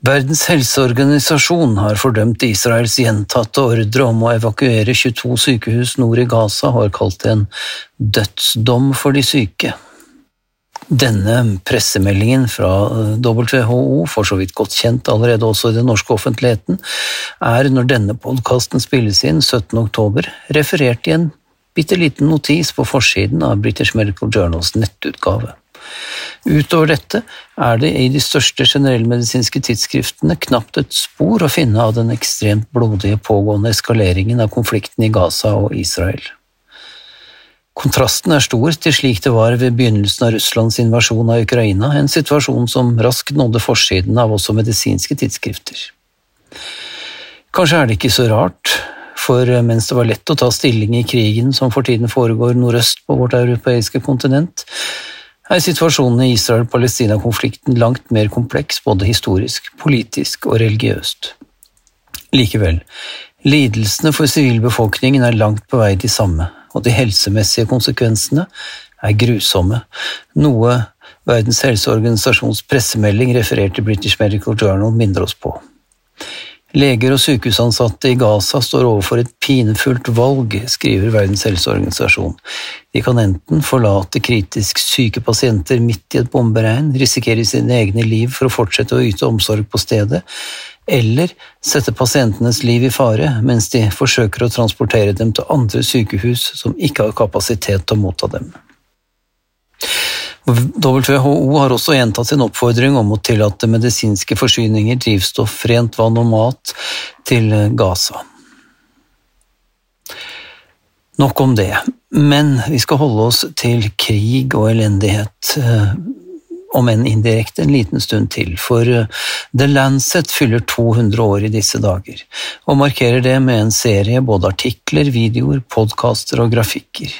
Verdens helseorganisasjon har fordømt Israels gjentatte ordre om å evakuere 22 sykehus nord i Gaza og har kalt det en dødsdom for de syke. Denne pressemeldingen fra WHO, for så vidt godt kjent allerede også i den norske offentligheten, er når denne podkasten spilles inn 17. oktober, referert i en bitte liten notis på forsiden av British Medical Journals nettutgave. Utover dette er det i de største generellmedisinske tidsskriftene knapt et spor å finne av den ekstremt blodige pågående eskaleringen av konflikten i Gaza og Israel. Kontrasten er stor til slik det var ved begynnelsen av Russlands invasjon av Ukraina, en situasjon som raskt nådde forsiden av også medisinske tidsskrifter. Kanskje er det ikke så rart, for mens det var lett å ta stilling i krigen som for tiden foregår nordøst på vårt europeiske kontinent, er situasjonen i Israel-Palestina-konflikten langt mer kompleks både historisk, politisk og religiøst. Likevel, lidelsene for sivilbefolkningen er langt på vei de samme, og de helsemessige konsekvensene er grusomme, noe Verdens helseorganisasjons pressemelding referert i British Medical Journal minner oss på. Leger og sykehusansatte i Gaza står overfor et pinefullt valg, skriver Verdens helseorganisasjon. De kan enten forlate kritisk syke pasienter midt i et bomberegn, risikere sine egne liv for å fortsette å yte omsorg på stedet, eller sette pasientenes liv i fare mens de forsøker å transportere dem til andre sykehus som ikke har kapasitet til å motta dem. WHO har også gjentatt sin oppfordring om å tillate medisinske forsyninger, drivstoff, rent vann og mat til Gaza. Nok om det, men vi skal holde oss til krig og elendighet, eh, om enn indirekte, en liten stund til, for eh, The Lancet fyller 200 år i disse dager, og markerer det med en serie både artikler, videoer, podkaster og grafikker.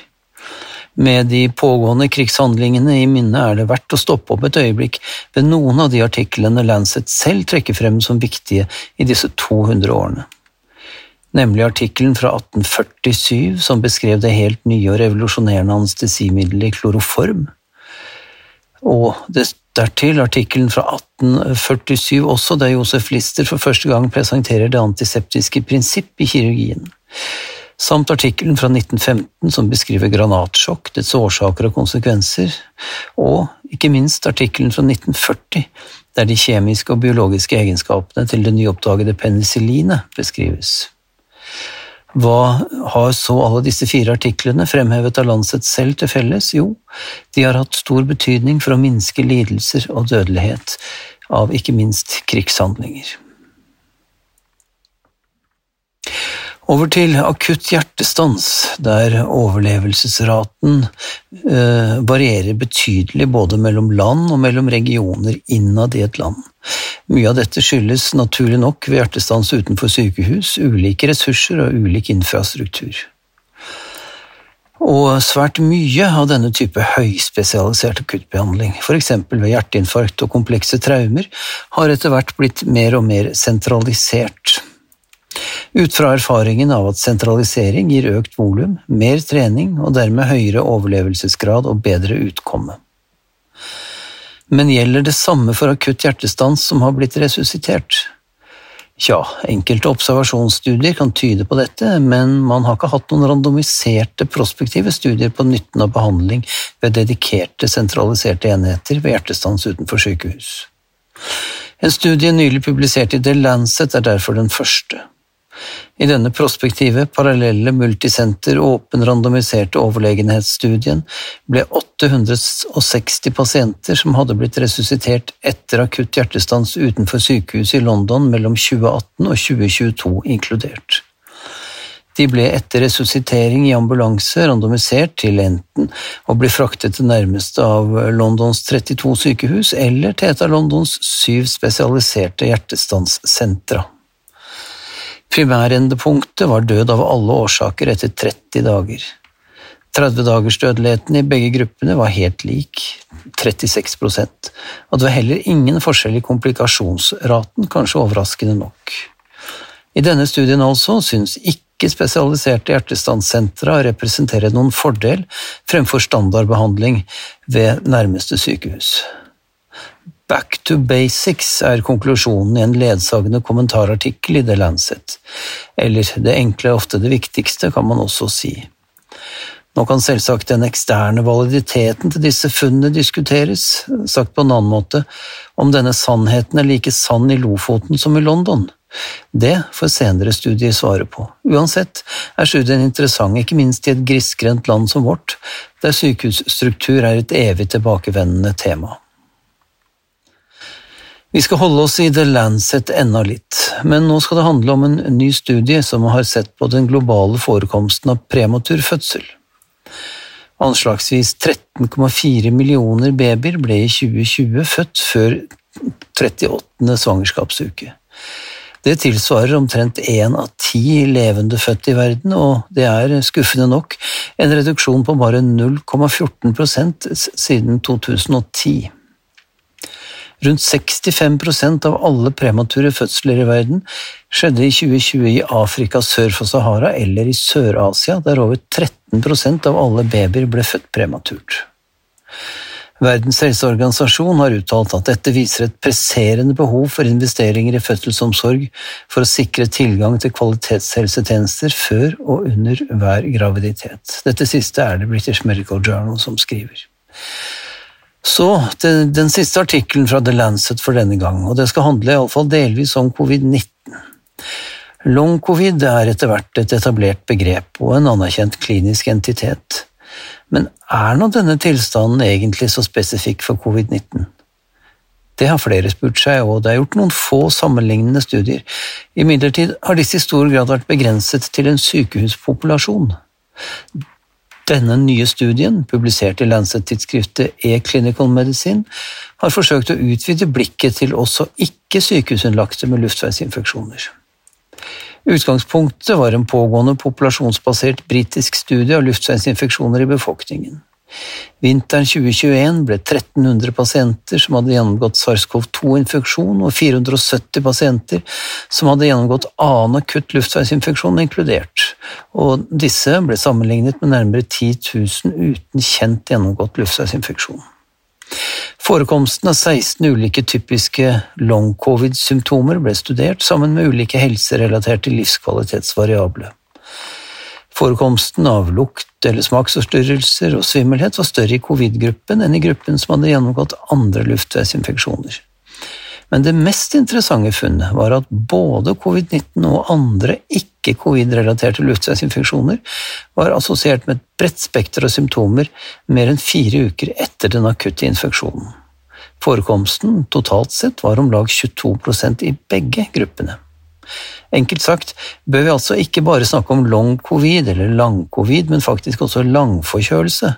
Med de pågående krigshandlingene i minne er det verdt å stoppe opp et øyeblikk ved noen av de artiklene Lancet selv trekker frem som viktige i disse 200 årene. Nemlig artikkelen fra 1847 som beskrev det helt nye og revolusjonerende anestesimiddelet kloroform, og dertil artikkelen fra 1847 også, der Josef Lister for første gang presenterer det antiseptiske prinsipp i kirurgien samt artikkelen fra 1915 som beskriver granatsjokk, dets årsaker og konsekvenser, og ikke minst artikkelen fra 1940 der de kjemiske og biologiske egenskapene til det nyoppdagede penicillinet beskrives. Hva har så alle disse fire artiklene, fremhevet av Lancet selv, til felles? Jo, de har hatt stor betydning for å minske lidelser og dødelighet av ikke minst krigshandlinger. Over til akutt hjertestans, der overlevelsesraten eh, varierer betydelig både mellom land og mellom regioner innad i et land. Mye av dette skyldes naturlig nok ved hjertestans utenfor sykehus, ulike ressurser og ulik infrastruktur. Og svært mye av denne type høyspesialisert akuttbehandling, f.eks. ved hjerteinfarkt og komplekse traumer, har etter hvert blitt mer og mer sentralisert ut fra erfaringen av at sentralisering gir økt volum, mer trening og dermed høyere overlevelsesgrad og bedre utkomme. Men gjelder det samme for akutt hjertestans som har blitt resuscitert? Tja, enkelte observasjonsstudier kan tyde på dette, men man har ikke hatt noen randomiserte prospektive studier på nytten av behandling ved dedikerte, sentraliserte enheter ved hjertestans utenfor sykehus. En studie nylig publisert i The Lancet er derfor den første. I denne prospektive, parallelle, multisenter, åpen, randomiserte overlegenhetsstudien ble 860 pasienter som hadde blitt resuscitert etter akutt hjertestans utenfor sykehuset i London mellom 2018 og 2022 inkludert. De ble etter resuscitering i ambulanse randomisert til enten å bli fraktet til nærmeste av Londons 32 sykehus eller til et av Londons syv spesialiserte hjertestanssentra. Primærendepunktet var død av alle årsaker etter 30 dager. 30-dagersdødeligheten i begge gruppene var helt lik, 36% og det var heller ingen forskjell i komplikasjonsraten, kanskje overraskende nok. I denne studien altså syns ikke spesialiserte hjertestanssentre å representere noen fordel fremfor standardbehandling ved nærmeste sykehus. Back to basics er konklusjonen i en ledsagende kommentarartikkel i The Lancet, eller det enkle er ofte det viktigste, kan man også si. Nå kan selvsagt den eksterne validiteten til disse funnene diskuteres, sagt på en annen måte, om denne sannheten er like sann i Lofoten som i London. Det får senere studier svare på. Uansett er studien interessant, ikke minst i et grisgrendt land som vårt, der sykehusstruktur er et evig tilbakevendende tema. Vi skal holde oss i The Lancet enda litt, men nå skal det handle om en ny studie som har sett på den globale forekomsten av prematur fødsel. Anslagsvis 13,4 millioner babyer ble i 2020 født før 38. svangerskapsuke. Det tilsvarer omtrent én av ti levende født i verden, og det er skuffende nok en reduksjon på bare 0,14% siden 2010. Rundt 65% av alle premature fødsler i verden skjedde i 2020 i Afrika sør for Sahara eller i Sør-Asia, der over 13% av alle babyer ble født prematurt. Verdens helseorganisasjon har uttalt at dette viser et presserende behov for investeringer i fødselsomsorg for å sikre tilgang til kvalitetshelsetjenester før og under hver graviditet. Dette siste er det British Medical Journal som skriver. Så til den siste artikkelen fra The Lancet for denne gang, og det skal handle iallfall delvis om covid-19. Long-covid er etter hvert et etablert begrep og en anerkjent klinisk entitet. Men er nå denne tilstanden egentlig så spesifikk for covid-19? Det har flere spurt seg, og det er gjort noen få sammenlignende studier. Imidlertid har disse i stor grad vært begrenset til en sykehuspopulasjon. Denne nye studien, publisert i Lancet-tidsskriftet E-Clinical Medicine, har forsøkt å utvide blikket til også ikke-sykehusinnlagte med luftveisinfeksjoner. Utgangspunktet var en pågående populasjonsbasert britisk studie av luftveisinfeksjoner i befolkningen. Vinteren 2021 ble 1300 pasienter som hadde gjennomgått SARS-CoV-2-infeksjon og 470 pasienter som hadde gjennomgått annen akutt luftveisinfeksjon, inkludert, og disse ble sammenlignet med nærmere 10 000 uten kjent gjennomgått luftveisinfeksjon. Forekomsten av 16 ulike typiske long-covid-symptomer ble studert sammen med ulike helserelaterte livskvalitetsvariable. Forekomsten av lukt eller smaksforstyrrelser og svimmelhet var større i covid-gruppen enn i gruppen som hadde gjennomgått andre luftveisinfeksjoner. Men det mest interessante funnet var at både covid-19 og andre ikke-covid-relaterte luftveisinfeksjoner var assosiert med et bredt spekter av symptomer mer enn fire uker etter den akutte infeksjonen. Forekomsten totalt sett var om lag 22% i begge gruppene. Enkelt sagt bør vi altså ikke bare snakke om long covid eller lang-covid, men faktisk også langforkjølelse,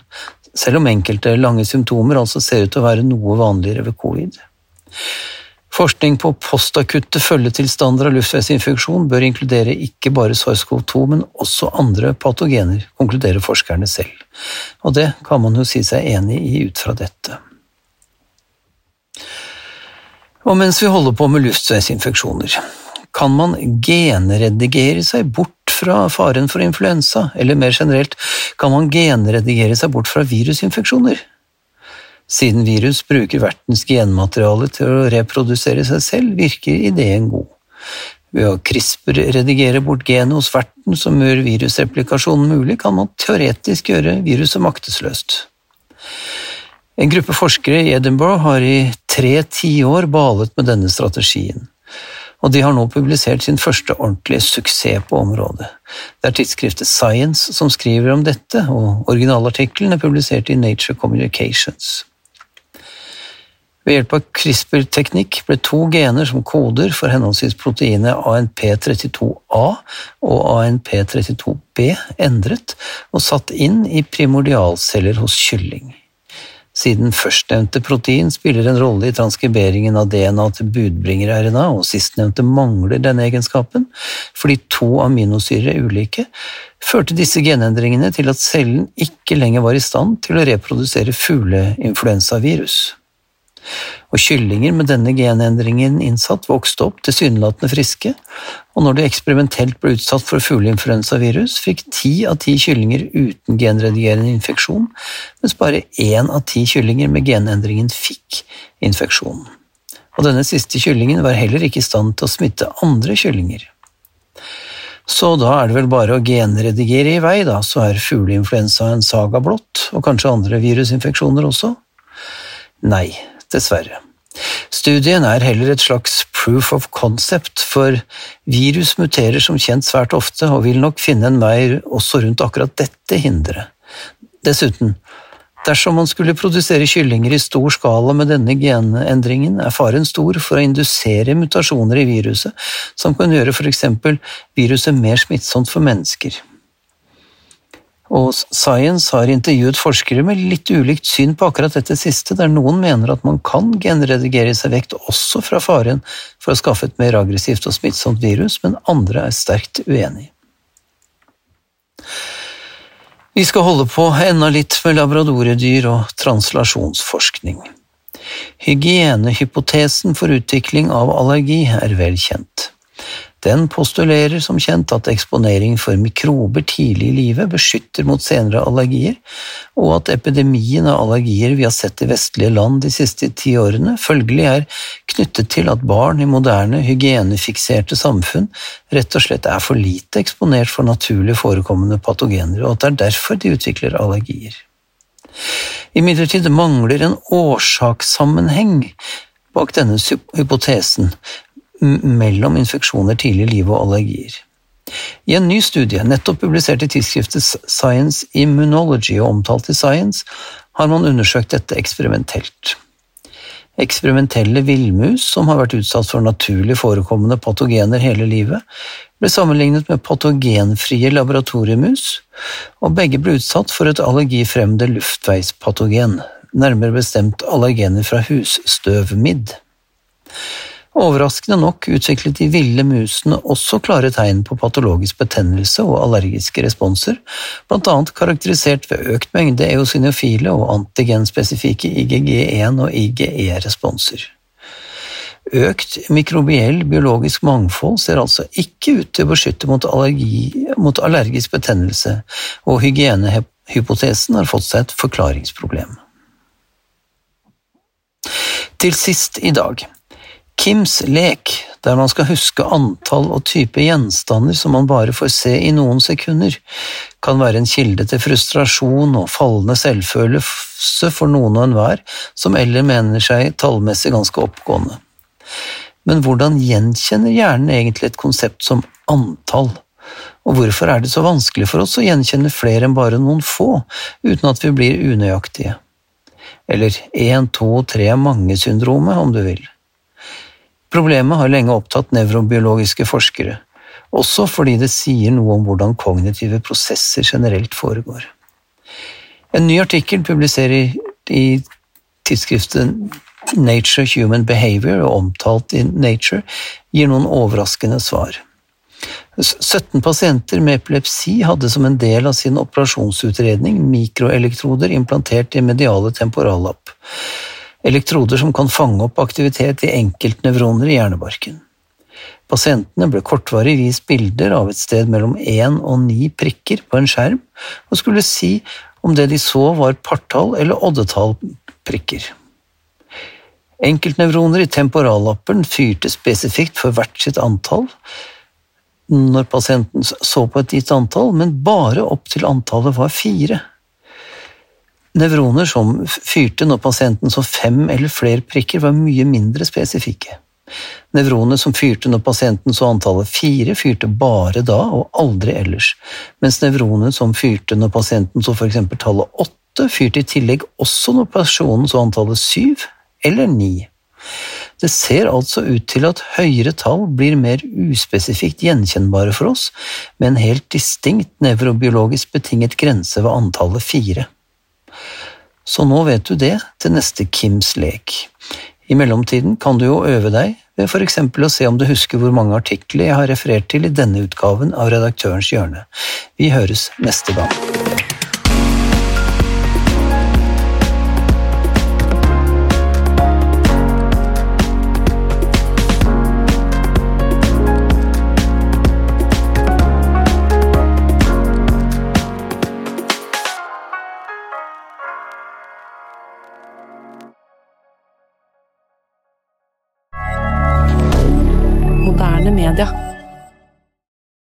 selv om enkelte lange symptomer altså ser ut til å være noe vanligere ved covid. Forskning på postakutte følgetilstander av luftveisinfeksjon bør inkludere ikke bare SARS-CoV-2, men også andre patogener, konkluderer forskerne selv. Og det kan man jo si seg enig i ut fra dette. Og mens vi holder på med luftveisinfeksjoner, kan man genredigere seg bort fra faren for influensa, eller mer generelt, kan man genredigere seg bort fra virusinfeksjoner? Siden virus bruker vertens genmateriale til å reprodusere seg selv, virker ideen god. Ved å CRISPR-redigere bort genet hos verten som gjør virusreplikasjonen mulig, kan man teoretisk gjøre viruset maktesløst. En gruppe forskere i Edinburgh har i tre tiår balet med denne strategien og de har nå publisert sin første ordentlige suksess på området. Det er tidsskriftet Science som skriver om dette, og originalartikkelen er publisert i Nature Communications. Ved hjelp av CRISPR-teknikk ble to gener som koder for henholdsvis proteinet ANP32A og ANP32B endret og satt inn i primordialceller hos kylling. Siden førstnevnte protein spiller en rolle i transkriberingen av DNA til budbringer-RNA, og sistnevnte mangler denne egenskapen fordi to aminosyrer er ulike, førte disse genendringene til at cellen ikke lenger var i stand til å reprodusere fugleinfluensavirus. Og kyllinger med denne genendringen innsatt vokste opp tilsynelatende friske, og når de eksperimentelt ble utsatt for fugleinfluensavirus, fikk ti av ti kyllinger uten genredigerende infeksjon, mens bare én av ti kyllinger med genendringen fikk infeksjon. Og denne siste kyllingen var heller ikke i stand til å smitte andre kyllinger. Så da er det vel bare å genredigere i vei, da, så er fugleinfluensa en saga blått, og kanskje andre virusinfeksjoner også? Nei, dessverre. Studien er heller et slags proof of concept, for virus muterer som kjent svært ofte og vil nok finne en vei også rundt akkurat dette hinderet. Dessuten, dersom man skulle produsere kyllinger i stor skala med denne genendringen, er faren stor for å indusere mutasjoner i viruset som kan gjøre eksempel viruset mer smittsomt for mennesker. Og Science har intervjuet forskere med litt ulikt syn på akkurat dette siste, der noen mener at man kan genredigere seg vekt også fra faren for å skaffe et mer aggressivt og smittsomt virus, men andre er sterkt uenig. Vi skal holde på enda litt med labradoredyr og translasjonsforskning. Hygienehypotesen for utvikling av allergi er vel kjent. Den postulerer som kjent at eksponering for mikrober tidlig i livet beskytter mot senere allergier, og at epidemien av allergier vi har sett i vestlige land de siste ti årene, følgelig er knyttet til at barn i moderne, hygienefikserte samfunn rett og slett er for lite eksponert for naturlig forekommende patogener, og at det er derfor de utvikler allergier. Imidlertid mangler en årsakssammenheng bak denne hypotesen, mellom infeksjoner tidlig i livet og allergier. I en ny studie, nettopp publisert i tidsskriftet Science Immunology og omtalt i Science, har man undersøkt dette eksperimentelt. Eksperimentelle villmus som har vært utsatt for naturlig forekommende patogener hele livet, ble sammenlignet med patogenfrie laboratoriemus, og begge ble utsatt for et allergifremmende luftveispatogen, nærmere bestemt allergener fra husstøvmidd. Overraskende nok utviklet de ville musene også klare tegn på patologisk betennelse og allergiske responser, blant annet karakterisert ved økt mengde eosinofile og antigenspesifikke IgG1 og IgE-responser. Økt mikrobiell biologisk mangfold ser altså ikke ut til å beskytte mot, allergi, mot allergisk betennelse, og hygienehypotesen har fått seg et forklaringsproblem. Til sist i dag Kims lek, der man skal huske antall og type gjenstander som man bare får se i noen sekunder, kan være en kilde til frustrasjon og fallende selvfølelse for noen og enhver som eller mener seg tallmessig ganske oppgående. Men hvordan gjenkjenner hjernen egentlig et konsept som antall? Og hvorfor er det så vanskelig for oss å gjenkjenne flere enn bare noen få, uten at vi blir unøyaktige? Eller én, to, tre, mange-syndromet, om du vil. Problemet har lenge opptatt nevrobiologiske forskere, også fordi det sier noe om hvordan kognitive prosesser generelt foregår. En ny artikkel publisert i tidsskriftet Nature Human Behavior og omtalt i Nature gir noen overraskende svar. 17 pasienter med epilepsi hadde som en del av sin operasjonsutredning mikroelektroder implantert i mediale temporallapp elektroder som kan fange opp aktivitet i enkeltnevroner i hjernebarken. Pasientene ble kortvarig vist bilder av et sted mellom én og ni prikker på en skjerm, og skulle si om det de så var partall eller oddetall prikker. Enkeltnevroner i temporallappen fyrte spesifikt for hvert sitt antall når pasienten så på et gitt antall, men bare opp til antallet var fire. Nevroner som fyrte når pasienten så fem eller flere prikker, var mye mindre spesifikke. Nevroner som fyrte når pasienten så antallet fire, fyrte bare da og aldri ellers, mens nevroner som fyrte når pasienten så eksempel tallet åtte, fyrte i tillegg også når personen så antallet syv eller ni. Det ser altså ut til at høyere tall blir mer uspesifikt gjenkjennbare for oss, med en helt distinkt nevrobiologisk betinget grense ved antallet fire. Så nå vet du det til neste Kims lek. I mellomtiden kan du jo øve deg ved for eksempel å se om du husker hvor mange artikler jeg har referert til i denne utgaven av Redaktørens hjørne. Vi høres neste gang.